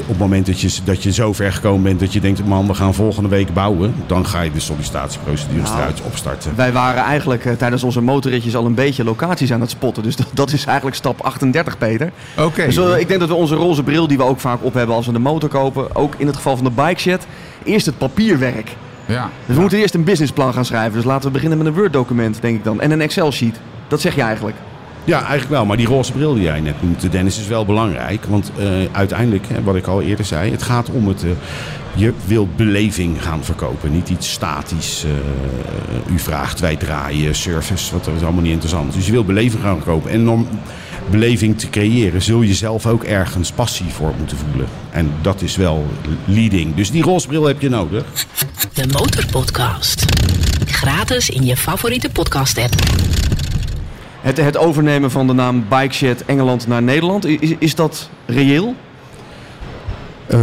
op het moment dat je, dat je zo ver gekomen bent dat je denkt... man, we gaan volgende week bouwen. Dan ga je de sollicitatieprocedures Nou, eruit opstarten. Wij waren eigenlijk eh, tijdens onze motorritjes al een beetje locaties aan het spotten. Dus dat, dat is eigenlijk stap 38, Peter. Oké. Dus eh, ik denk dat we onze roze bril, die we ook vaak op hebben als we de motor kopen, ook in het geval van de bike shed, eerst het papierwerk. Ja. Dus we moeten eerst een businessplan gaan schrijven. Dus laten we beginnen met een Word-document, denk ik dan. En een Excel-sheet. Dat zeg je eigenlijk. Ja, eigenlijk wel. Maar die roze bril die jij net noemde, Dennis, is wel belangrijk. Want eh, uiteindelijk, wat ik al eerder zei, het gaat om het... eh, je wilt beleving gaan verkopen, niet iets statisch. eh, u vraagt, wij draaien, service, wat is allemaal niet interessant. Dus je wilt beleving gaan verkopen. En om beleving te creëren, zul je zelf ook ergens passie voor moeten voelen. En dat is wel leading. Dus die roze bril heb je nodig. De Motorpodcast. Gratis in je favoriete podcast-app. Het, het overnemen van de naam Bike Shed Engeland naar Nederland, is, is dat reëel? Eh,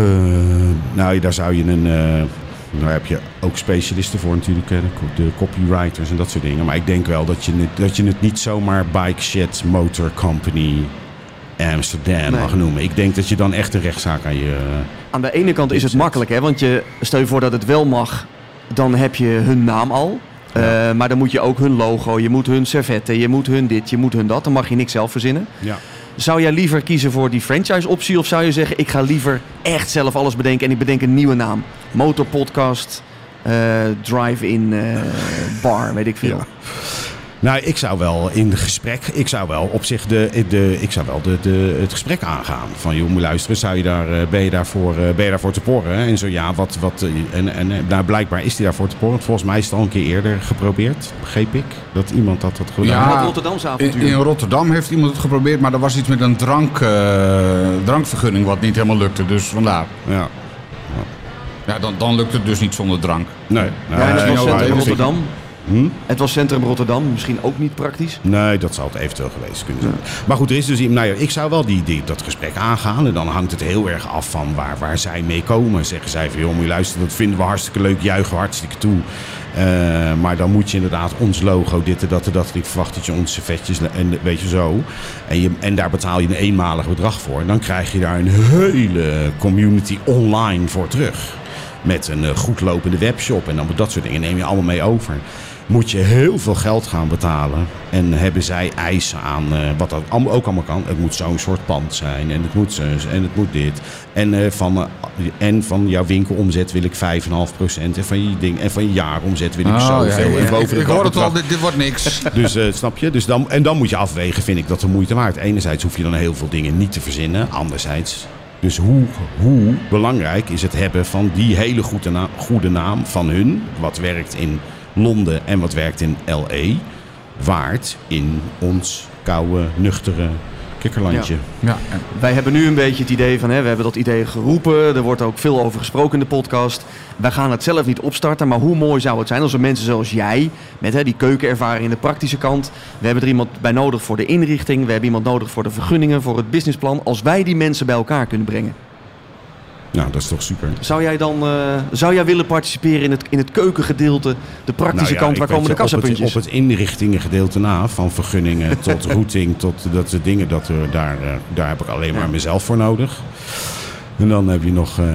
nou, daar zou je een. eh nou heb je ook specialisten voor natuurlijk, de, co- de copywriters en dat soort dingen. Maar ik denk wel dat je het, dat je het niet zomaar Bike Shed Motor Company Amsterdam Nee. mag noemen. Ik denk dat je dan echt een rechtszaak aan je. Aan de ene kant is het makkelijk, hè? want je, stel je voor dat het wel mag, dan heb je hun naam al. Eh, maar dan moet je ook hun logo, je moet hun servetten, je moet hun dit, je moet hun dat. Dan mag je niks zelf verzinnen. Ja. Zou jij liever kiezen voor die franchise-optie of zou je zeggen: ik ga liever echt zelf alles bedenken en ik bedenk een nieuwe naam? Motorpodcast, eh, drive-in eh, bar, weet ik veel. Ja. Nou, ik zou wel in het gesprek, ik zou wel op zich de, de, ik zou wel de, de, het gesprek aangaan. Van joh, moet luisteren, zou je daar, eh, ben, je daarvoor, eh, ben je daarvoor te porren? En zo ja, wat, wat, eh, en, en nou, blijkbaar is hij daarvoor te porren. Volgens mij is het al een keer eerder geprobeerd, begreep ik. Dat iemand dat had gedaan. Ja. Rotterdamse In, avontuur. in Rotterdam heeft iemand het geprobeerd, maar er was iets met een drank, eh, drankvergunning wat niet helemaal lukte. Dus vandaar. Ja. Ja, dan, dan lukt het dus niet zonder drank. Nee. Nou, ja, in Rotterdam. Hm? Het was Centrum Rotterdam, misschien ook niet praktisch. Nee, dat zou het eventueel geweest kunnen zijn. Maar goed, er is dus, nou ja, ik zou wel die, die, dat gesprek aangaan. En dan hangt het heel erg af van waar, waar zij mee komen. Zeggen zij van, joh, moet je luisteren, dat vinden we hartstikke leuk, juichen we hartstikke toe. Eh, maar dan moet je inderdaad ons logo, dit en dat en dat. Ik verwacht dat je onze vetjes en weet je zo. En, je, en daar betaal je een eenmalig bedrag voor. En dan krijg je daar een hele community online voor terug. Met een eh, goed lopende webshop en dan dat soort dingen neem je allemaal mee over. Moet je heel veel geld gaan betalen. En hebben zij eisen aan eh, wat dat ook allemaal kan. Het moet zo'n soort pand zijn. En het moet zo en het moet dit. En, eh, van, eh, en van jouw winkelomzet wil ik 5,5%. En van je, ding, en van je jaaromzet wil ik Oh, zoveel. ja, ja, En ja. boven Ik, ik hoor het al, dit, dit wordt niks. dus snap je? Dus dan, en dan moet je afwegen, vind ik dat de moeite waard. Enerzijds hoef je dan heel veel dingen niet te verzinnen. Anderzijds, dus hoe, hoe belangrijk is het hebben van die hele goede naam van hun. Wat werkt in Londen en wat werkt in L.A. Waard in ons koude, nuchtere kikkerlandje. Ja, en- Wij hebben nu een beetje het idee van, hè, we hebben dat idee geroepen. Er wordt ook veel over gesproken in de podcast. Wij gaan het zelf niet opstarten, maar hoe mooi zou het zijn als er mensen zoals jij, met hè, die keukenervaring in de praktische kant. We hebben er iemand bij nodig voor de inrichting. We hebben iemand nodig voor de vergunningen, voor het businessplan. Als wij die mensen bij elkaar kunnen brengen. Nou, dat is toch super. Zou jij dan eh, zou jij willen participeren in het, in het keukengedeelte, de praktische Nou ja, kant, waar komen de je, op het- kassapuntjes? Op het inrichtingengedeelte na, van vergunningen tot routing, tot dat soort dingen, dat, er daar, eh, daar heb ik alleen maar Ja. mezelf voor nodig. En dan heb je nog, eh,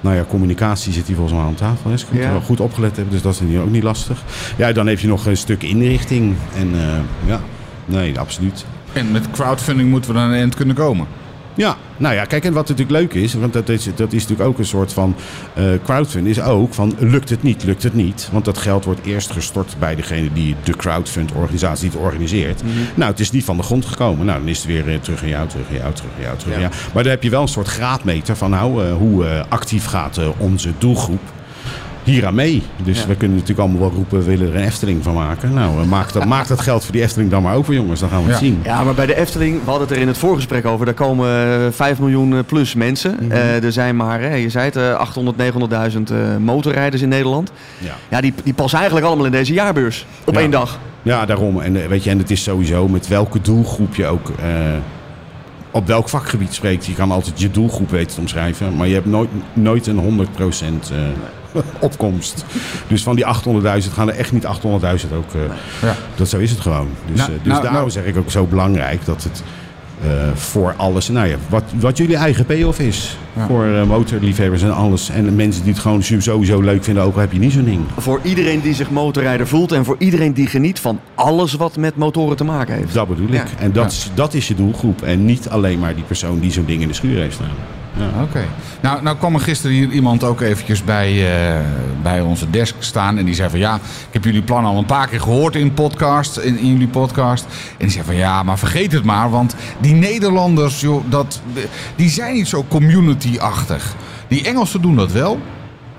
nou ja, communicatie zit hier volgens mij aan tafel. Hè? Ze moet Ja. wel goed opgelet hebben, dus dat is hier ook niet lastig. Ja, dan heb je nog een stuk inrichting. En eh, ja, nee, absoluut. en met crowdfunding moeten we dan aan een eind kunnen komen. Ja, nou ja, kijk, en wat natuurlijk leuk is, want dat is, dat is natuurlijk ook een soort van eh crowdfund, is ook van lukt het niet, lukt het niet. Want dat geld wordt eerst gestort bij degene die de crowdfund-organisatie die het organiseert. Nou, het is niet van de grond gekomen. Nou, dan is het weer eh, terug aan jou, terug aan jou, terug aan jou, terug Ja. jou. Maar dan heb je wel een soort graadmeter van nou, eh, hoe actief gaat onze doelgroep hier aan mee. Dus Ja. we kunnen natuurlijk allemaal wel roepen, we willen er een Efteling van maken. Nou, eh, maak, dat, maak dat geld voor die Efteling dan maar over, jongens. Dan gaan we het zien. Ja, maar bij de Efteling, we hadden het er in het voorgesprek over, daar komen eh, 5 miljoen eh, plus mensen. Mhm. Eh, er zijn maar, hè, je zei het, eh, 800, 900.000 eh, motorrijders in Nederland. Ja. Ja, die, die passen eigenlijk allemaal in deze jaarbeurs. Op Ja. één dag. Ja, daarom. En, eh, weet je, en het is sowieso met welke doelgroep je ook eh, op welk vakgebied spreekt. Je kan altijd je doelgroep weten te omschrijven, maar je hebt nooit, nooit een 100% eh, opkomst. Dus van die 800.000 gaan er echt niet 800.000 ook. eh, Ja. Dat zo is het gewoon. Dus, Nou, eh, dus nou, daarom nou- zeg ik ook zo belangrijk dat het eh, voor alles, nou ja, wat, wat jullie eigen payoff is. Ja. Voor motorliefhebbers en alles. En mensen die het gewoon sowieso leuk vinden, ook al heb je niet zo'n ding. Voor iedereen die zich motorrijder voelt en voor iedereen die geniet van alles wat met motoren te maken heeft. Dat bedoel ik. Ja. En dat, is- dat is je doelgroep. En niet alleen maar die persoon die zo'n ding in de schuur heeft staan. Ja. Oké. Nou, nou kwam er gisteren hier iemand ook eventjes bij, eh, bij onze desk staan. En die zei van ja, ik heb jullie plannen al een paar keer gehoord in, podcast, in, in jullie podcast. En die zei van ja, maar vergeet het maar. Want die Nederlanders, joh, dat, die zijn niet zo community-achtig. Die Engelsen doen dat wel.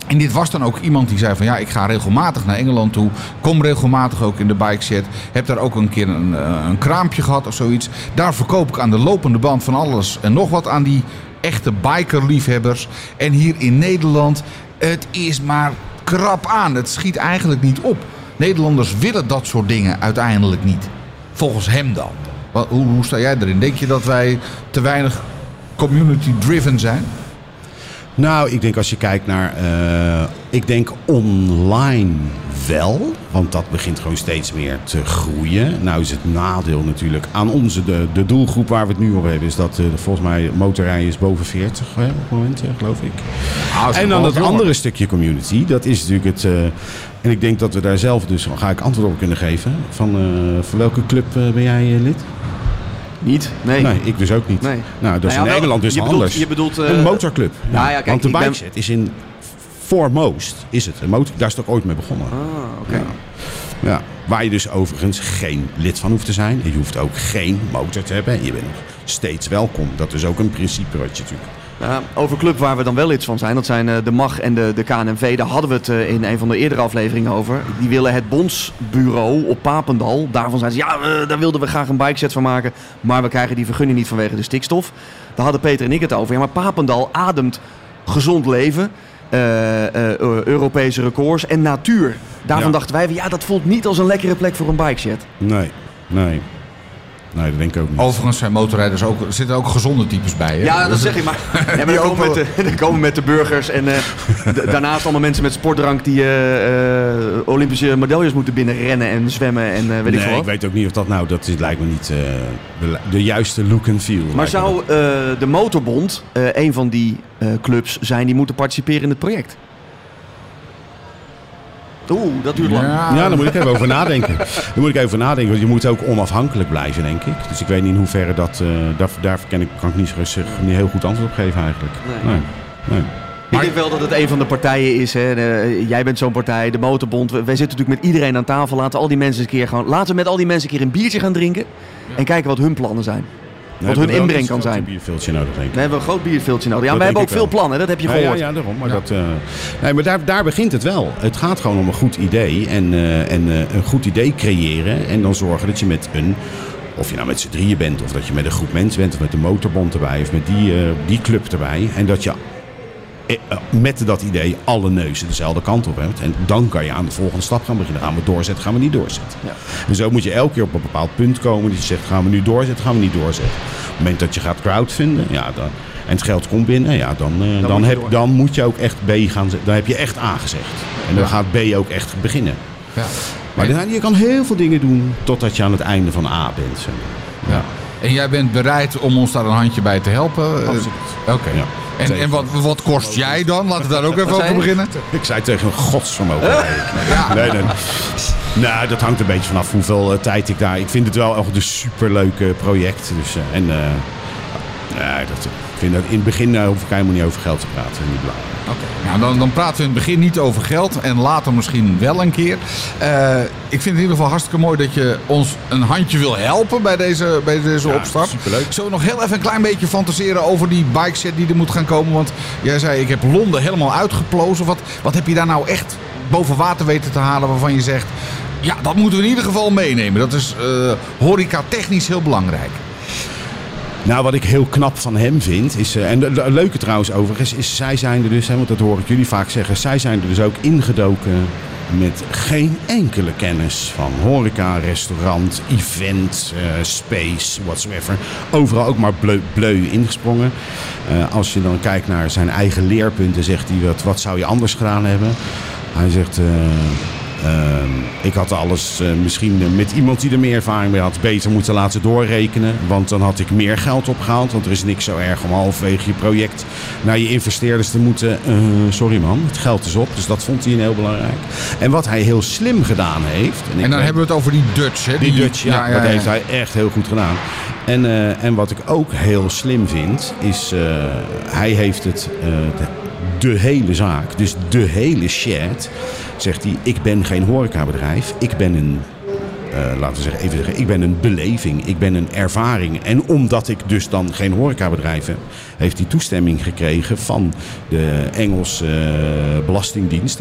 En dit was dan ook iemand die zei van ja, ik ga regelmatig naar Engeland toe. Kom regelmatig ook in de bike set. Heb daar ook een keer een, eh, een kraampje gehad of zoiets. Daar verkoop ik aan de lopende band van alles en nog wat aan die echte bikerliefhebbers. En hier in Nederland, het is maar krap aan. Het schiet eigenlijk niet op. Nederlanders willen dat soort dingen uiteindelijk niet. Volgens hem dan. Hoe, hoe sta jij erin? Denk je dat wij te weinig community-driven zijn? Nou, ik denk als je kijkt naar. eh, ik denk online wel. Want dat begint gewoon steeds meer te groeien. Nou is het nadeel natuurlijk aan onze. De, de doelgroep waar we het nu op hebben. Is dat eh, volgens mij motorrijden is boven 40 hè, op het moment, eh, geloof ik. En dan het andere stukje community. Dat is natuurlijk het. en ik denk dat we daar zelf dus. Ga ik antwoord op kunnen geven. Van voor welke club ben jij lid? Niet? Nee. Nee, ik dus ook niet. Nee. Nou, is Nou ja, in Nederland dus je anders. je bedoelt, eh, een motorclub. Nou ja, kijk, Want de ben- bikeset is in foremost is het een motor. Daar is het ook ooit mee begonnen. Ah, oké. Ja. Ja, waar je dus overigens geen lid van hoeft te zijn. En je hoeft ook geen motor te hebben. En je bent nog steeds welkom. Dat is ook een principe wat je natuurlijk... Ja, over club waar we dan wel iets van zijn, dat zijn eh, de MAG en de, de KNMV. Daar hadden we het eh, in een van de eerdere afleveringen over. Die willen het bondsbureau op Papendal. Daarvan zeiden ze, ja, eh, daar wilden we graag een bikeset van maken. Maar we krijgen die vergunning niet vanwege de stikstof. Daar hadden Peter en ik het over. Ja, maar Papendal ademt gezond leven, eh, eh, Europese records en natuur. Daarvan Ja. dachten wij, ja, dat voelt niet als een lekkere plek voor een bike shed. Nee, nee. Nee, dat denk ik ook niet. Overigens zijn motorrijders ook, er zitten ook gezonde types bij. Hè? Ja, dat zeg ik maar. Ja, maar dan, komen met de, dan komen met de burgers en eh, daarnaast allemaal mensen met sportdrank die eh, eh, Olympische medailles moeten binnenrennen en zwemmen en eh, weet ik nee, veel ik wat. weet ook niet of dat nou, dat is, lijkt me niet eh, de, de juiste look and feel. Maar zou eh, de Motorbond eh, een van die eh, clubs zijn die moeten participeren in het project? Oeh, dat duurt lang. Ja, Ja, daar moet ik even over nadenken. Daar moet ik even over nadenken, want je moet ook onafhankelijk blijven, denk ik. Dus ik weet niet in hoeverre dat... eh, daar daar kan ik, kan ik niet, zo rustig- niet heel goed antwoord op geven eigenlijk. Nee. Nee. nee. Ik denk wel dat het een van de partijen is. Hè. De- jij bent zo'n partij, de Motorbond. Wij zitten natuurlijk met iedereen aan tafel. Laten al die mensen een keer gewoon. Laten we met al die mensen een keer een biertje gaan drinken. En kijken wat hun plannen zijn. Nee, hun we hebben inbreng kan een zijn. bierveeltje nodig, denk ik. We hebben een groot bierveeltje nodig. Ja, we hebben ook veel wel. plannen, dat heb je gehoord. Ja, ja, daarom. Maar, Ja. Dat, eh, nee, maar daar, daar begint het wel. Het gaat gewoon om een goed idee. En, eh, en eh, een goed idee creëren. En dan zorgen dat je met een... Of je nou met z'n drieën bent, of dat je met een groep mensen bent, of met de motorbond erbij, of met die, die club erbij. En dat je met dat idee alle neuzen dezelfde kant op hebt. En dan kan je aan de volgende stap gaan beginnen. Gaan we doorzetten, gaan we niet doorzetten. Ja. En zo moet je elke keer op een bepaald punt komen. Dat je zegt, gaan we nu doorzetten, gaan we niet doorzetten. Op het moment dat je gaat crowdfunden, ja, dan, en het geld komt binnen, ja, dan, eh, dan, moet je heb, door. dan moet je ook echt B gaan zetten. Dan heb je echt A gezegd. En dan Ja. gaat B ook echt beginnen. Ja. Maar dan, je kan heel veel dingen doen totdat je aan het einde van A bent. zeg maar. Ja. En jij bent bereid om ons daar een handje bij te helpen? Absoluut. Oké. Ja. En, en wat, wat kost jij dan? Laten we daar ook even over beginnen. Ik zei tegen een godsvermogen. Ja. Nee, nee. Nou, dat hangt een beetje vanaf hoeveel eh, tijd ik daar... Ik vind het wel echt een superleuk eh, project. Dus, eh, en eh, ja, dat, ik vind dat in het begin eh, hoef ik helemaal niet over geld te praten. Niet belangrijk. Oké. Nou, dan, dan praten we in het begin niet over geld en later misschien wel een keer. Eh, ik vind het in ieder geval hartstikke mooi dat je ons een handje wil helpen bij deze, bij deze Ja, opstart. superleuk. Zullen we nog heel even een klein beetje fantaseren over die bikeset die er moet gaan komen? Want jij zei, ik heb Londen helemaal uitgeplozen. Wat, wat heb je daar nou echt boven water weten te halen waarvan je zegt... Ja, dat moeten we in ieder geval meenemen. Dat is eh horeca technisch heel belangrijk. Nou, wat ik heel knap van hem vind, is... eh, en de leuke trouwens overigens, is zij zijn er dus... Hè, want dat hoor ik jullie vaak zeggen. Zij zijn er dus ook ingedoken met geen enkele kennis van horeca, restaurant, event, eh, space, whatsoever. Overal ook maar bleu, bleu ingesprongen. Eh, als je dan kijkt naar zijn eigen leerpunten, zegt hij... Wat, wat zou je anders gedaan hebben? Hij zegt... eh, Ehm, ik had alles eh, misschien met iemand die er meer ervaring mee had beter moeten laten doorrekenen. Want dan had ik meer geld opgehaald. Want er is niks zo erg om halverwege je project naar je investeerders te moeten. eh, sorry man, het geld is op. Dus dat vond hij heel belangrijk. En wat hij heel slim gedaan heeft. ik En dan weet- hebben we het over die Dutch, hè? die Dutch, ja, dat heeft hij echt heel goed gedaan. En, eh, en wat ik ook heel slim vind, is uh, hij heeft het, uh, de, de, hele zaak, dus de hele shed, zegt hij, ik ben geen horecabedrijf, ik ben een, uh, laten we zeggen, even zeggen, ik ben een beleving, ik ben een ervaring. En omdat ik dus dan geen horecabedrijf heb, heeft hij toestemming gekregen van de Engelse uh, Belastingdienst,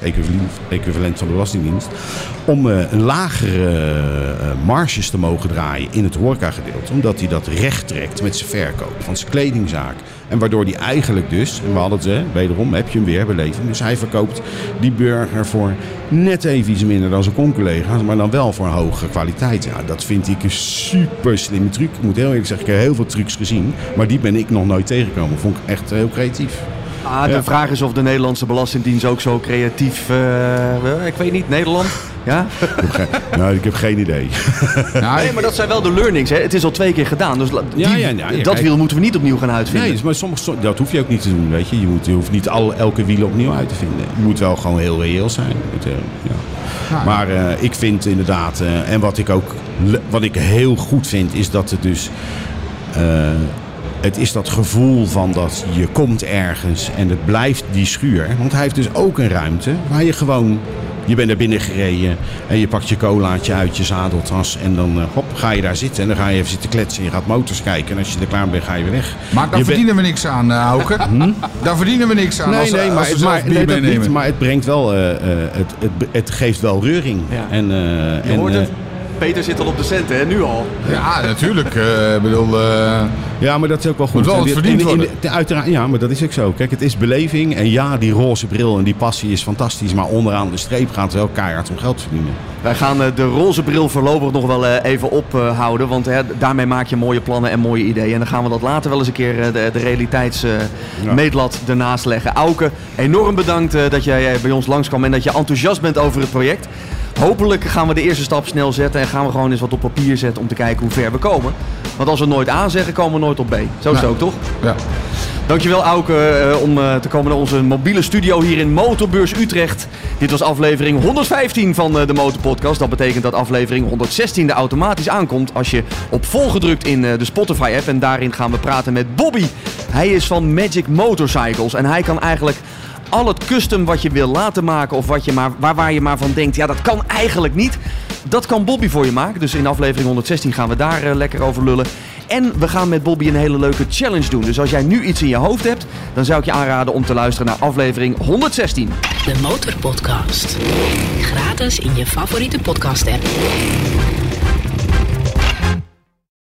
equivalent, van de Belastingdienst, om een lagere marges te mogen draaien in het horecagedeelte. Omdat hij dat recht trekt met zijn verkoop van zijn kledingzaak. En waardoor hij eigenlijk dus, en we hadden het, hè, wederom heb je hem weer beleving. Dus hij verkoopt die burger voor net even iets minder dan zijn con-collega's, maar dan wel voor hogere kwaliteit. Ja, dat vind ik een super slimme truc. Ik moet heel eerlijk zeggen, ik heb heel veel trucs gezien, maar die ben ik nog nooit tegengekomen. Vond ik echt heel creatief. Ah, de ja. vraag is of de Nederlandse Belastingdienst ook zo creatief... Uh, ik weet niet, Nederland? Ja? ik geen, nou, ik heb geen idee. Nou, nee, maar dat zijn wel de learnings. Hè? Het is al twee keer gedaan. Dus die, ja, ja, ja, dat wiel moeten we niet opnieuw gaan uitvinden. Nee, maar soms, dat hoef je ook niet te doen. Weet je. Je, moet, je hoeft niet al, elke wiel opnieuw uit te vinden. Je moet wel gewoon heel reëel zijn. Uh. Nou, maar uh, ik vind inderdaad... Uh, en wat ik ook wat ik heel goed vind... is dat het dus... Het is dat gevoel van dat je komt ergens en het blijft die schuur. Want hij heeft dus ook een ruimte waar je gewoon... Je bent er binnen gereden en je pakt je colaatje uit je zadeltas. En dan uh, hop, ga je daar zitten. En dan ga je even zitten kletsen. Je gaat motors kijken. En als je er klaar bent, ga je weer weg. Maar daar je verdienen we niks aan, uh, Hauke. Hm? Daar verdienen we niks aan nee, als, nee, als maar, we zelf maar, nee, dat niet, maar het brengt wel... Uh, het, het, het, geeft wel reuring. Ja. En, je en, hoort het. Peter zit al op de centen, hè? Nu al. Ja, natuurlijk. eh, bedoel, eh, Ja, maar dat is ook wel goed. Wel verdiend in- in- worden. de- uiteraard, ja, maar dat is ook zo. Kijk, het is beleving. En ja, die roze bril en die passie is fantastisch. Maar onderaan de streep gaat het wel keihard om geld te verdienen. Wij gaan eh, de roze bril voorlopig nog wel eh, even ophouden. want hè, daarmee maak je mooie plannen en mooie ideeën. En dan gaan we dat later wel eens een keer de, de realiteitsmeetlat ernaast leggen. Auke, enorm bedankt dat jij bij ons langskwam en dat je enthousiast bent over het project. Hopelijk gaan we de eerste stap snel zetten en gaan we gewoon eens wat op papier zetten om te kijken hoe ver we komen. Want als we nooit A zeggen, komen we nooit op B. Zo is het ook, toch? ja. Dankjewel Auke eh, om eh, te komen naar onze mobiele studio hier in Motorbeurs Utrecht. Dit was aflevering 115 van eh, de Motorpodcast. Dat betekent dat aflevering 116 er automatisch aankomt als je op volgen drukt in de Spotify app. En daarin gaan we praten met Bobby. Hij is van Magic Motorcycles en hij kan eigenlijk al het custom wat je wil laten maken of wat je maar, waar, waar je maar van denkt, ja dat kan eigenlijk niet. Dat kan Bobby voor je maken. Dus in aflevering 116 gaan we daar eh, lekker over lullen. En we gaan met Bobby een hele leuke challenge doen. Dus als jij nu iets in je hoofd hebt, dan zou ik je aanraden om te luisteren naar aflevering 116. De Motorpodcast. Gratis in je favoriete podcast app.